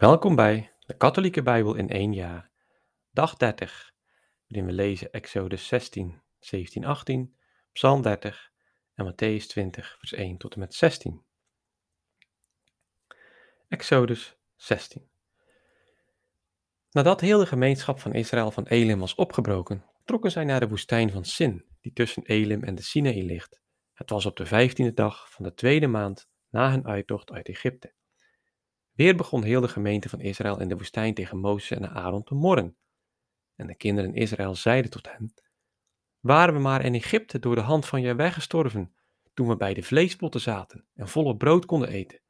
Welkom bij de Katholieke Bijbel in één jaar, dag 30, waarin we lezen Exodus 16, 17, 18, Psalm 30 en Matthäus 20, vers 1 tot en met 16. Exodus 16. Nadat heel de gemeenschap van Israël van Elim was opgebroken, trokken zij naar de woestijn van Sin, die tussen Elim en de Sinaï ligt. Het was op de vijftiende dag van de tweede maand na hun uittocht uit Egypte. Weer begon heel de gemeente van Israël in de woestijn tegen Mozes en Aaron te morren. En de kinderen Israël zeiden tot hen: Waren we maar in Egypte door de hand van Jahweh gestorven, toen we bij de vleespotten zaten en volop brood konden eten.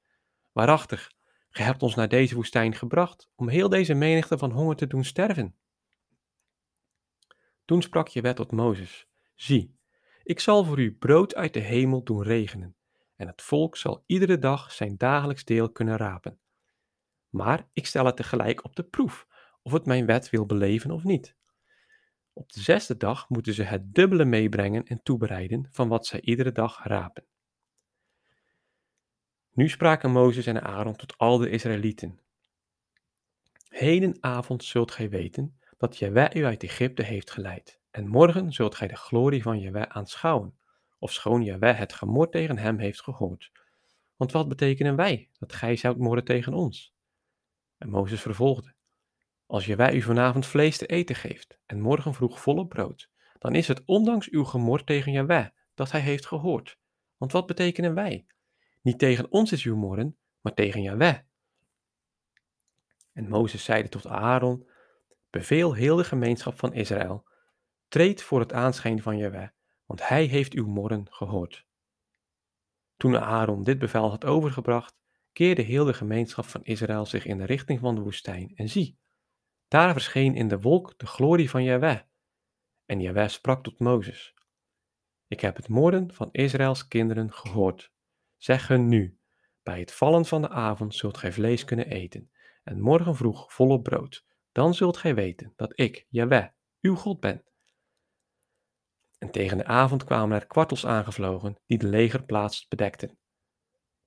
Waarachtig, ge hebt ons naar deze woestijn gebracht om heel deze menigte van honger te doen sterven. Toen sprak Jahweh tot Mozes: Zie, ik zal voor u brood uit de hemel doen regenen, en het volk zal iedere dag zijn dagelijks deel kunnen rapen maar ik stel het tegelijk op de proef of het mijn wet wil beleven of niet. Op de zesde dag moeten ze het dubbele meebrengen en toebereiden van wat zij iedere dag rapen. Nu spraken Mozes en Aaron tot al de Israëlieten. Hedenavond zult gij weten dat Jehovah u uit Egypte heeft geleid, en morgen zult gij de glorie van Jehovah aanschouwen, ofschoon Jehovah het gemor tegen hem heeft gehoord. Want wat betekenen wij dat gij zoudt moorden tegen ons? En Mozes vervolgde: Als je wij u vanavond vlees te eten geeft en morgen vroeg volop brood, dan is het ondanks uw gemor tegen Jahweh dat hij heeft gehoord. Want wat betekenen wij? Niet tegen ons is uw morren, maar tegen Jahweh. En Mozes zeide tot Aaron: Beveel heel de gemeenschap van Israël: treed voor het aanschijn van Jahweh, want hij heeft uw morren gehoord. Toen Aaron dit bevel had overgebracht, keerde heel de gemeenschap van Israël zich in de richting van de woestijn. En zie, daar verscheen in de wolk de glorie van Jahweh. En Jahweh sprak tot Mozes: Ik heb het moorden van Israëls kinderen gehoord. Zeg hun nu: Bij het vallen van de avond zult gij vlees kunnen eten, en morgen vroeg volop brood. Dan zult gij weten dat ik, Jahweh, uw God ben. En tegen de avond kwamen er kwartels aangevlogen die de legerplaats bedekten.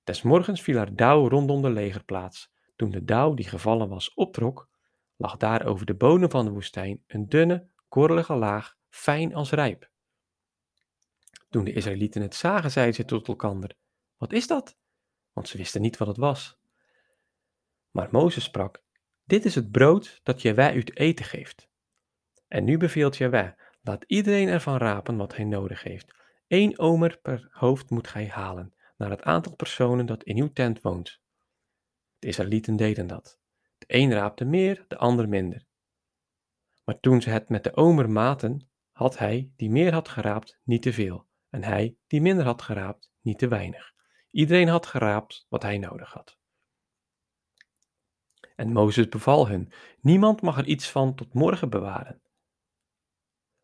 Des morgens viel er dauw rondom de legerplaats. Toen de dauw die gevallen was optrok, lag daar over de bodem van de woestijn een dunne, korrelige laag, fijn als rijp. Toen de Israëlieten het zagen, zeiden ze tot elkander: Wat is dat? Want ze wisten niet wat het was. Maar Mozes sprak: Dit is het brood dat Jaweh u te eten geeft. En nu beveelt Jaweh: Laat iedereen ervan rapen wat hij nodig heeft. Eén omer per hoofd moet gij halen naar het aantal personen dat in uw tent woont. De Israëlieten deden dat. De een raapte meer, de ander minder. Maar toen ze het met de omer maten, had hij, die meer had geraapt, niet te veel, en hij, die minder had geraapt, niet te weinig. Iedereen had geraapt wat hij nodig had. En Mozes beval hun: niemand mag er iets van tot morgen bewaren.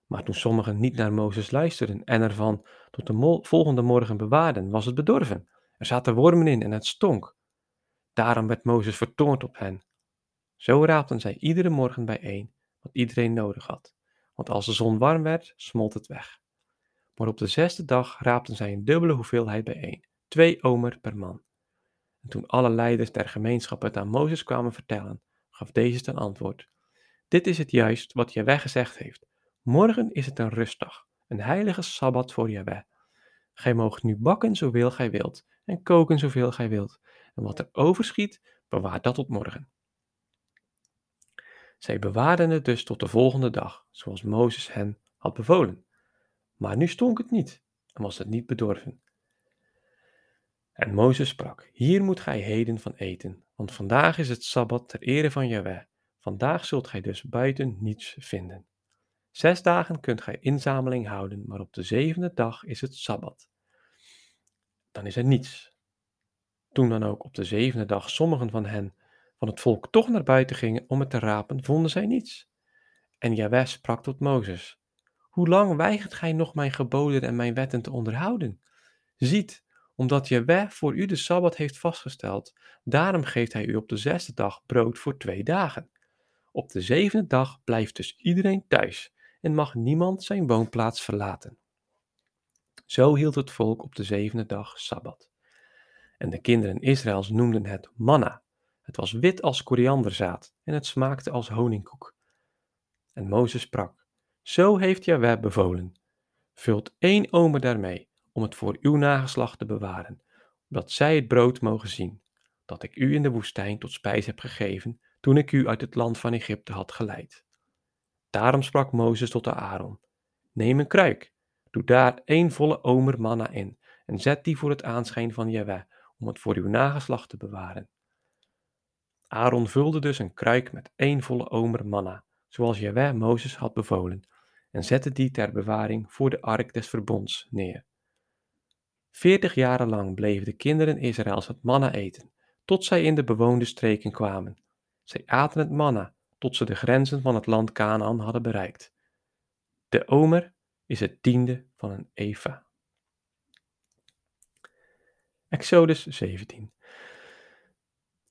Maar toen sommigen niet naar Mozes luisterden en ervan tot de volgende morgen bewaarden, was het bedorven. Er zaten wormen in en het stonk. Daarom werd Mozes vertoornd op hen. Zo raapten zij iedere morgen bijeen wat iedereen nodig had. Want als de zon warm werd, smolt het weg. Maar op de zesde dag raapten zij een dubbele hoeveelheid bijeen, twee omer per man. En toen alle leiders der gemeenschap het aan Mozes kwamen vertellen, gaf deze ten antwoord: Dit is het juist wat Jaweh gezegd heeft. Morgen is het een rustdag, een heilige sabbat voor Jahweh. Gij moogt nu bakken zoveel gij wilt en koken zoveel gij wilt. En wat er overschiet, bewaar dat tot morgen. Zij bewaarden het dus tot de volgende dag, zoals Mozes hen had bevolen. Maar nu stonk het niet en was het niet bedorven. En Mozes sprak: Hier moet gij heden van eten, want vandaag is het sabbat ter ere van Jahweh. Vandaag zult gij dus buiten niets vinden. Zes dagen kunt gij inzameling houden, maar op de zevende dag is het Sabbat. Dan is er niets. Toen dan ook op de zevende dag sommigen van hen van het volk toch naar buiten gingen om het te rapen, vonden zij niets. En Jaweh sprak tot Mozes: Hoe lang weigert gij nog mijn geboden en mijn wetten te onderhouden? Ziet, omdat Jaweh voor u de Sabbat heeft vastgesteld, daarom geeft hij u op de zesde dag brood voor twee dagen. Op de zevende dag blijft dus iedereen thuis en mag niemand zijn woonplaats verlaten. Zo hield het volk op de zevende dag Sabbat. En de kinderen Israëls noemden het manna, Het was wit als korianderzaad en het smaakte als honingkoek. En Mozes sprak, zo heeft Jahweh bevolen. Vult één omer daarmee, om het voor uw nageslacht te bewaren, opdat zij het brood mogen zien, dat ik u in de woestijn tot spijs heb gegeven, toen ik u uit het land van Egypte had geleid. Daarom sprak Mozes tot Aaron, neem een kruik, doe daar één volle omer manna in, en zet die voor het aanschijn van Jahweh, om het voor uw nageslacht te bewaren. Aaron vulde dus een kruik met één volle omer manna, zoals Jahweh Mozes had bevolen, en zette die ter bewaring voor de ark des verbonds neer. Veertig jaren lang bleven de kinderen Israëls het manna eten, tot zij in de bewoonde streken kwamen. Zij aten het manna, tot ze de grenzen van het land Canaan hadden bereikt. De omer is het tiende van een eva. Exodus 17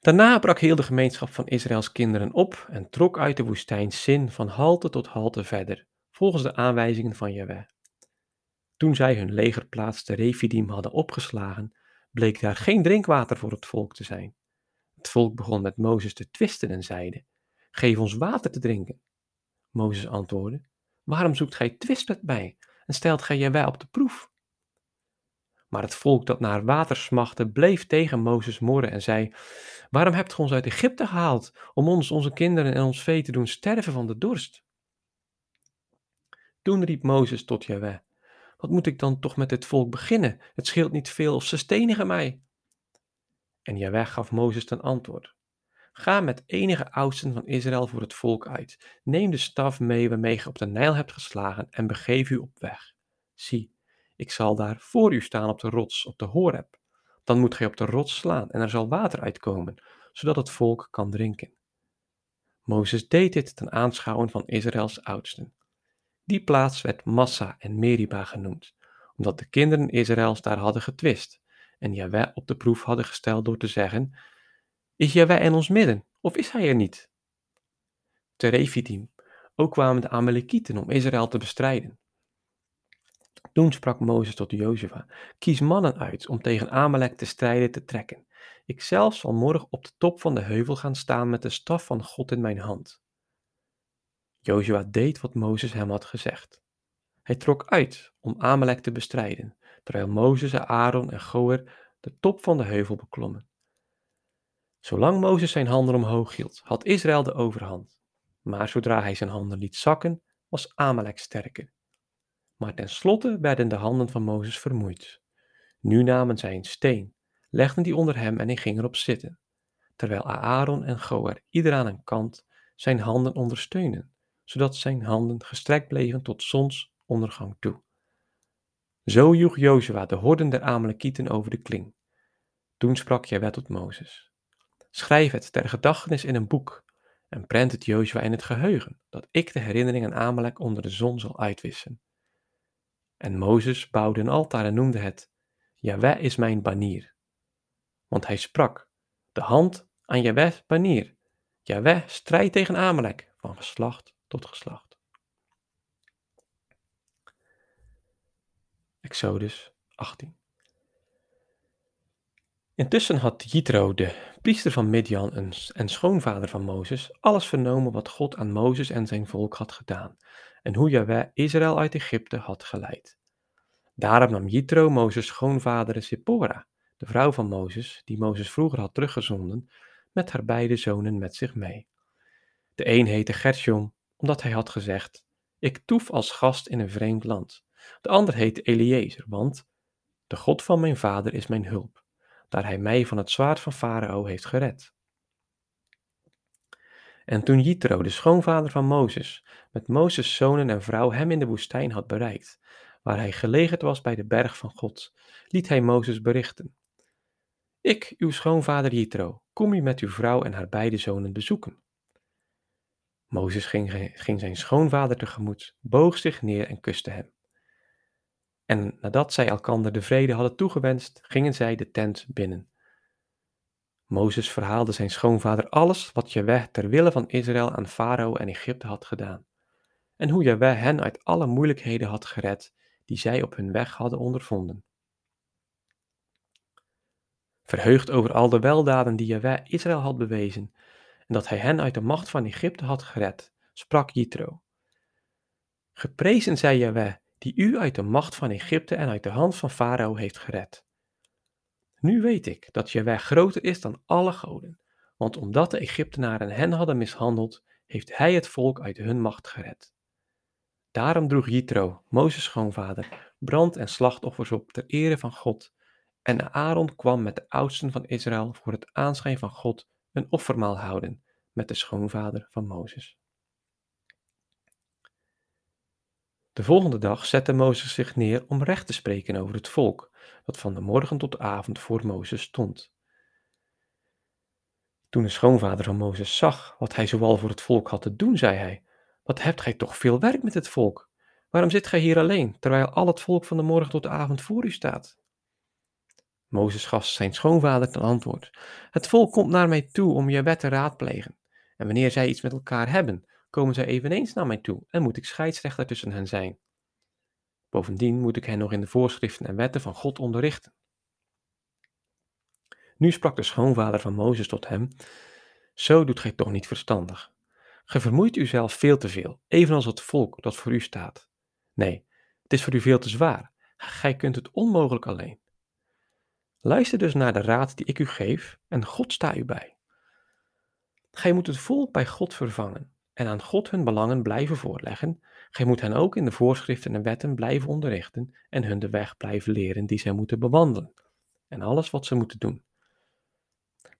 Daarna brak heel de gemeenschap van Israëls kinderen op en trok uit de woestijn Sin van halte tot halte verder, volgens de aanwijzingen van Jahweh. Toen zij hun legerplaats te Refidim hadden opgeslagen, bleek daar geen drinkwater voor het volk te zijn. Het volk begon met Mozes te twisten en zeide: Geef ons water te drinken. Mozes antwoordde: Waarom zoekt gij twist met mij en stelt gij Jahweh op de proef? Maar het volk dat naar water smachtte, bleef tegen Mozes morren en zei: Waarom hebt ge ons uit Egypte gehaald om ons, onze kinderen en ons vee te doen sterven van de dorst? Toen riep Mozes tot Jahweh: Wat moet ik dan toch met dit volk beginnen? Het scheelt niet veel of ze stenigen mij. En Jahweh gaf Mozes ten antwoord: Ga met enige oudsten van Israël voor het volk uit. Neem de staf mee waarmee je op de Nijl hebt geslagen en begeef u op weg. Zie, ik zal daar voor u staan op de rots, op de Horeb. Dan moet gij op de rots slaan en er zal water uitkomen, zodat het volk kan drinken. Mozes deed dit ten aanschouwen van Israëls oudsten. Die plaats werd Massa en Meriba genoemd, omdat de kinderen Israëls daar hadden getwist en Jahweh op de proef hadden gesteld door te zeggen, is Jahweh in ons midden, of is hij er niet? Te Refidim, ook kwamen de Amalekieten om Israël te bestrijden. Toen sprak Mozes tot Jozua, kies mannen uit om tegen Amalek te strijden te trekken. Ik zelf zal morgen op de top van de heuvel gaan staan met de staf van God in mijn hand. Jozua deed wat Mozes hem had gezegd. Hij trok uit om Amalek te bestrijden, terwijl Mozes, Aaron en Goer de top van de heuvel beklommen. Zolang Mozes zijn handen omhoog hield, had Israël de overhand. Maar zodra hij zijn handen liet zakken, was Amalek sterker. Maar tenslotte werden de handen van Mozes vermoeid. Nu namen zij een steen, legden die onder hem en hij ging erop zitten, terwijl Aaron en Goer ieder aan een kant zijn handen ondersteunden, zodat zijn handen gestrekt bleven tot zonsondergang toe. Zo joeg Jozua de horden der Amalekieten over de kling. Toen sprak Jawet tot Mozes. Schrijf het ter gedachtenis in een boek en prent het Jozua in het geheugen, dat ik de herinnering aan Amalek onder de zon zal uitwissen. En Mozes bouwde een altaar en noemde het, Jaweh is mijn banier. Want hij sprak, de hand aan Jaweh's banier. Jaweh strijdt tegen Amalek, van geslacht tot geslacht. Exodus 18 Intussen had Jitro, de priester van Midian en schoonvader van Mozes, alles vernomen wat God aan Mozes en zijn volk had gedaan en hoe Jahweh Israël uit Egypte had geleid. Daarom nam Jitro Mozes schoonvader Zippora, de vrouw van Mozes, die Mozes vroeger had teruggezonden, met haar beide zonen met zich mee. De een heette Gershom, omdat hij had gezegd, ik toef als gast in een vreemd land. De ander heette Eliezer, want de God van mijn vader is mijn hulp, daar hij mij van het zwaard van Farao heeft gered. En toen Jitro, de schoonvader van Mozes, met Mozes' zonen en vrouw hem in de woestijn had bereikt, waar hij gelegerd was bij de berg van God, liet hij Mozes berichten. Ik, uw schoonvader Jitro, kom u met uw vrouw en haar beide zonen bezoeken. Mozes ging, ging zijn schoonvader tegemoet, boog zich neer en kuste hem. En nadat zij elkander de vrede hadden toegewenst, gingen zij de tent binnen. Mozes verhaalde zijn schoonvader alles wat Jaweh ter wille van Israël aan Farao en Egypte had gedaan, en hoe Jaweh hen uit alle moeilijkheden had gered die zij op hun weg hadden ondervonden. Verheugd over al de weldaden die Jahweh Israël had bewezen en dat hij hen uit de macht van Egypte had gered, sprak Jitro. Geprezen zij Jahweh, die u uit de macht van Egypte en uit de hand van Farao heeft gered. Nu weet ik dat Jahweh groter is dan alle goden, want omdat de Egyptenaren hen hadden mishandeld, heeft hij het volk uit hun macht gered. Daarom droeg Jitro, Mozes schoonvader, brand- en slachtoffers op ter ere van God. En Aaron kwam met de oudsten van Israël voor het aanschijn van God een offermaal houden met de schoonvader van Mozes. De volgende dag zette Mozes zich neer om recht te spreken over het volk, dat van de morgen tot de avond voor Mozes stond. Toen de schoonvader van Mozes zag wat hij zoal voor het volk had te doen, zei hij: Wat hebt gij toch veel werk met het volk? Waarom zit gij hier alleen, terwijl al het volk van de morgen tot de avond voor u staat? Mozes gaf zijn schoonvader ten antwoord: Het volk komt naar mij toe om je wet te raadplegen. En wanneer zij iets met elkaar hebben, komen zij eveneens naar mij toe en moet ik scheidsrechter tussen hen zijn. Bovendien moet ik hen nog in de voorschriften en wetten van God onderrichten. Nu sprak de schoonvader van Mozes tot hem: Zo doet gij toch niet verstandig. Ge vermoeit uzelf veel te veel, evenals het volk dat voor u staat. Nee, het is voor u veel te zwaar. Gij kunt het onmogelijk alleen. Luister dus naar de raad die ik u geef, en God sta u bij. Gij moet het volk bij God vervangen en aan God hun belangen blijven voorleggen. Gij moet hen ook in de voorschriften en wetten blijven onderrichten en hun de weg blijven leren die zij moeten bewandelen en alles wat ze moeten doen.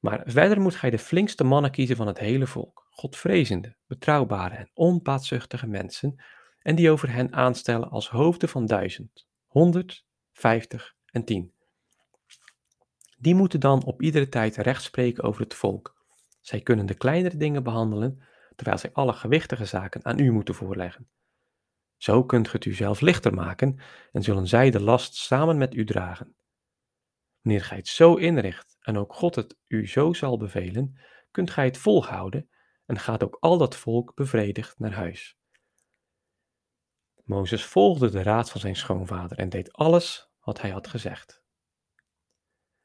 Maar verder moet gij de flinkste mannen kiezen van het hele volk, godvrezende, betrouwbare en onbaatzuchtige mensen, en die over hen aanstellen als hoofden van duizend, honderd, vijftig en tien. Die moeten dan op iedere tijd recht spreken over het volk. Zij kunnen de kleinere dingen behandelen, terwijl zij alle gewichtige zaken aan u moeten voorleggen. Zo kunt ge het u zelf lichter maken en zullen zij de last samen met u dragen. Wanneer gij het zo inricht en ook God het u zo zal bevelen, kunt gij het volhouden en gaat ook al dat volk bevredigd naar huis. Mozes volgde de raad van zijn schoonvader en deed alles wat hij had gezegd.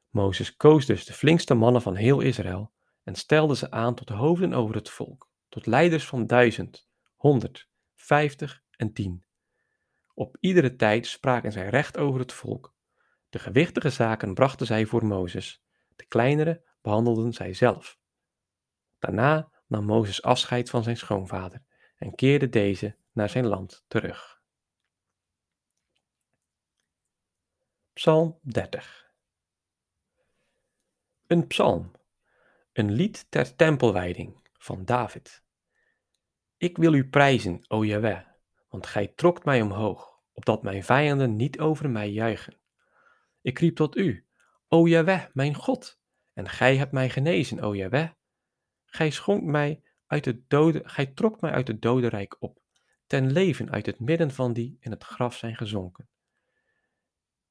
Mozes koos dus de flinkste mannen van heel Israël en stelde ze aan tot hoofden over het volk, tot leiders van duizend, honderd, vijftig en tien. Op iedere tijd spraken zij recht over het volk. De gewichtige zaken brachten zij voor Mozes, de kleinere behandelden zij zelf. Daarna nam Mozes afscheid van zijn schoonvader en keerde deze naar zijn land terug. Psalm 30 een psalm, een lied ter tempelwijding van David. Ik wil u prijzen, o Jahweh, want gij trokt mij omhoog, opdat mijn vijanden niet over mij juichen. Ik riep tot u, o Jahweh, mijn God, en gij hebt mij genezen, o Jahweh. Gij schonk mij uit het dode, gij trok mij uit het dodenrijk op, ten leven uit het midden van die in het graf zijn gezonken.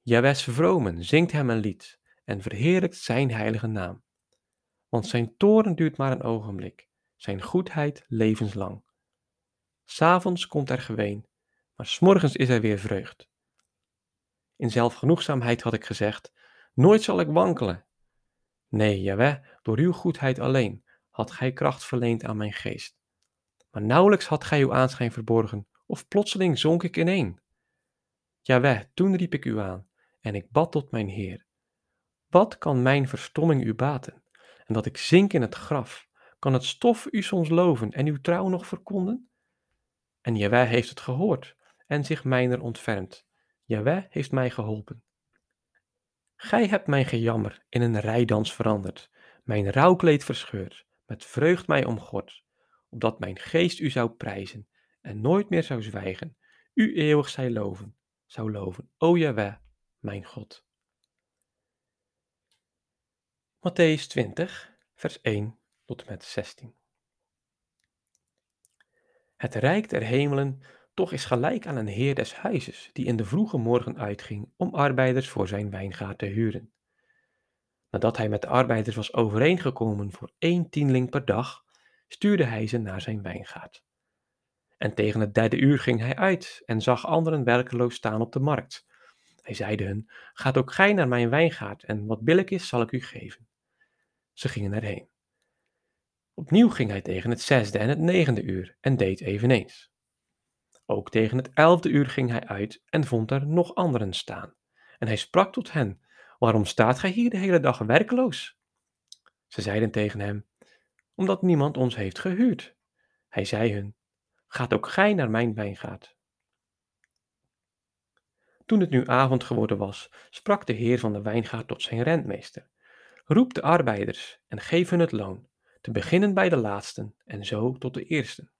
Jahweh's vromen, zingt hem een lied, en verheerlijkt zijn heilige naam. Want zijn toren duurt maar een ogenblik, zijn goedheid levenslang. S'avonds komt er geween, maar s'morgens is er weer vreugd. In zelfgenoegzaamheid had ik gezegd, nooit zal ik wankelen. Nee, Jaweh, door uw goedheid alleen had gij kracht verleend aan mijn geest. Maar nauwelijks had gij uw aanschijn verborgen, of plotseling zonk ik ineen. Jaweh, toen riep ik u aan, en ik bad tot mijn Heer. Wat kan mijn verstomming u baten? En dat ik zink in het graf, kan het stof u soms loven en uw trouw nog verkonden? En Jawij heeft het gehoord en zich mijner ontfermd. Jawij heeft mij geholpen. Gij hebt mijn gejammer in een rijdans veranderd, mijn rouwkleed verscheurd, met vreugd mij omgord, opdat mijn geest u zou prijzen en nooit meer zou zwijgen, u eeuwig zij loven, zou loven, o Jawij, mijn God. Matthäus 20, vers 1 tot en met 16. Het rijk der hemelen toch is gelijk aan een heer des huizes, die in de vroege morgen uitging om arbeiders voor zijn wijngaard te huren. Nadat hij met de arbeiders was overeengekomen voor één tienling per dag, stuurde hij ze naar zijn wijngaard. En tegen het derde uur ging hij uit en zag anderen werkeloos staan op de markt. Hij zeide hun, gaat ook gij naar mijn wijngaard en wat billig is zal ik u geven. Ze gingen erheen. Opnieuw ging hij tegen het zesde en het negende uur en deed eveneens. Ook tegen het elfde uur ging hij uit en vond er nog anderen staan. En hij sprak tot hen, waarom staat gij hier de hele dag werkeloos? Ze zeiden tegen hem, omdat niemand ons heeft gehuurd. Hij zei hun, gaat ook gij naar mijn wijngaard. Toen het nu avond geworden was, sprak de heer van de wijngaard tot zijn rentmeester. Roep de arbeiders en geef hun het loon, te beginnen bij de laatsten en zo tot de eersten.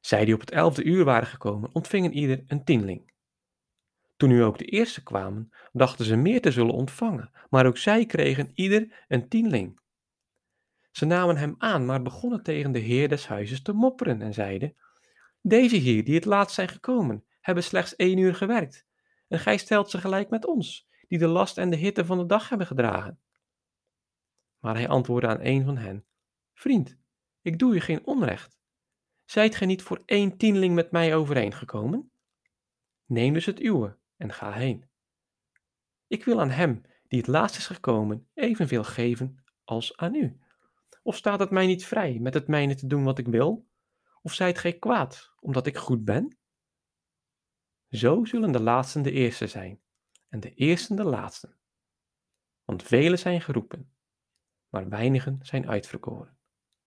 Zij die op het elfde uur waren gekomen, ontvingen ieder een tienling. Toen nu ook de eerste kwamen, dachten ze meer te zullen ontvangen, maar ook zij kregen ieder een tienling. Ze namen hem aan, maar begonnen tegen de heer des huizes te mopperen en zeiden: Deze hier, die het laatst zijn gekomen, hebben slechts één uur gewerkt, en gij stelt ze gelijk met ons, die de last en de hitte van de dag hebben gedragen. Maar hij antwoordde aan een van hen: Vriend, ik doe je geen onrecht. Zijt gij niet voor één tienling met mij overeengekomen? Neem dus het uwe en ga heen. Ik wil aan hem die het laatst is gekomen evenveel geven als aan u. Of staat het mij niet vrij met het mijne te doen wat ik wil? Of zijt gij kwaad omdat ik goed ben? Zo zullen de laatsten de eerste zijn en de eersten de laatsten. Want velen zijn geroepen, maar weinigen zijn uitverkoren.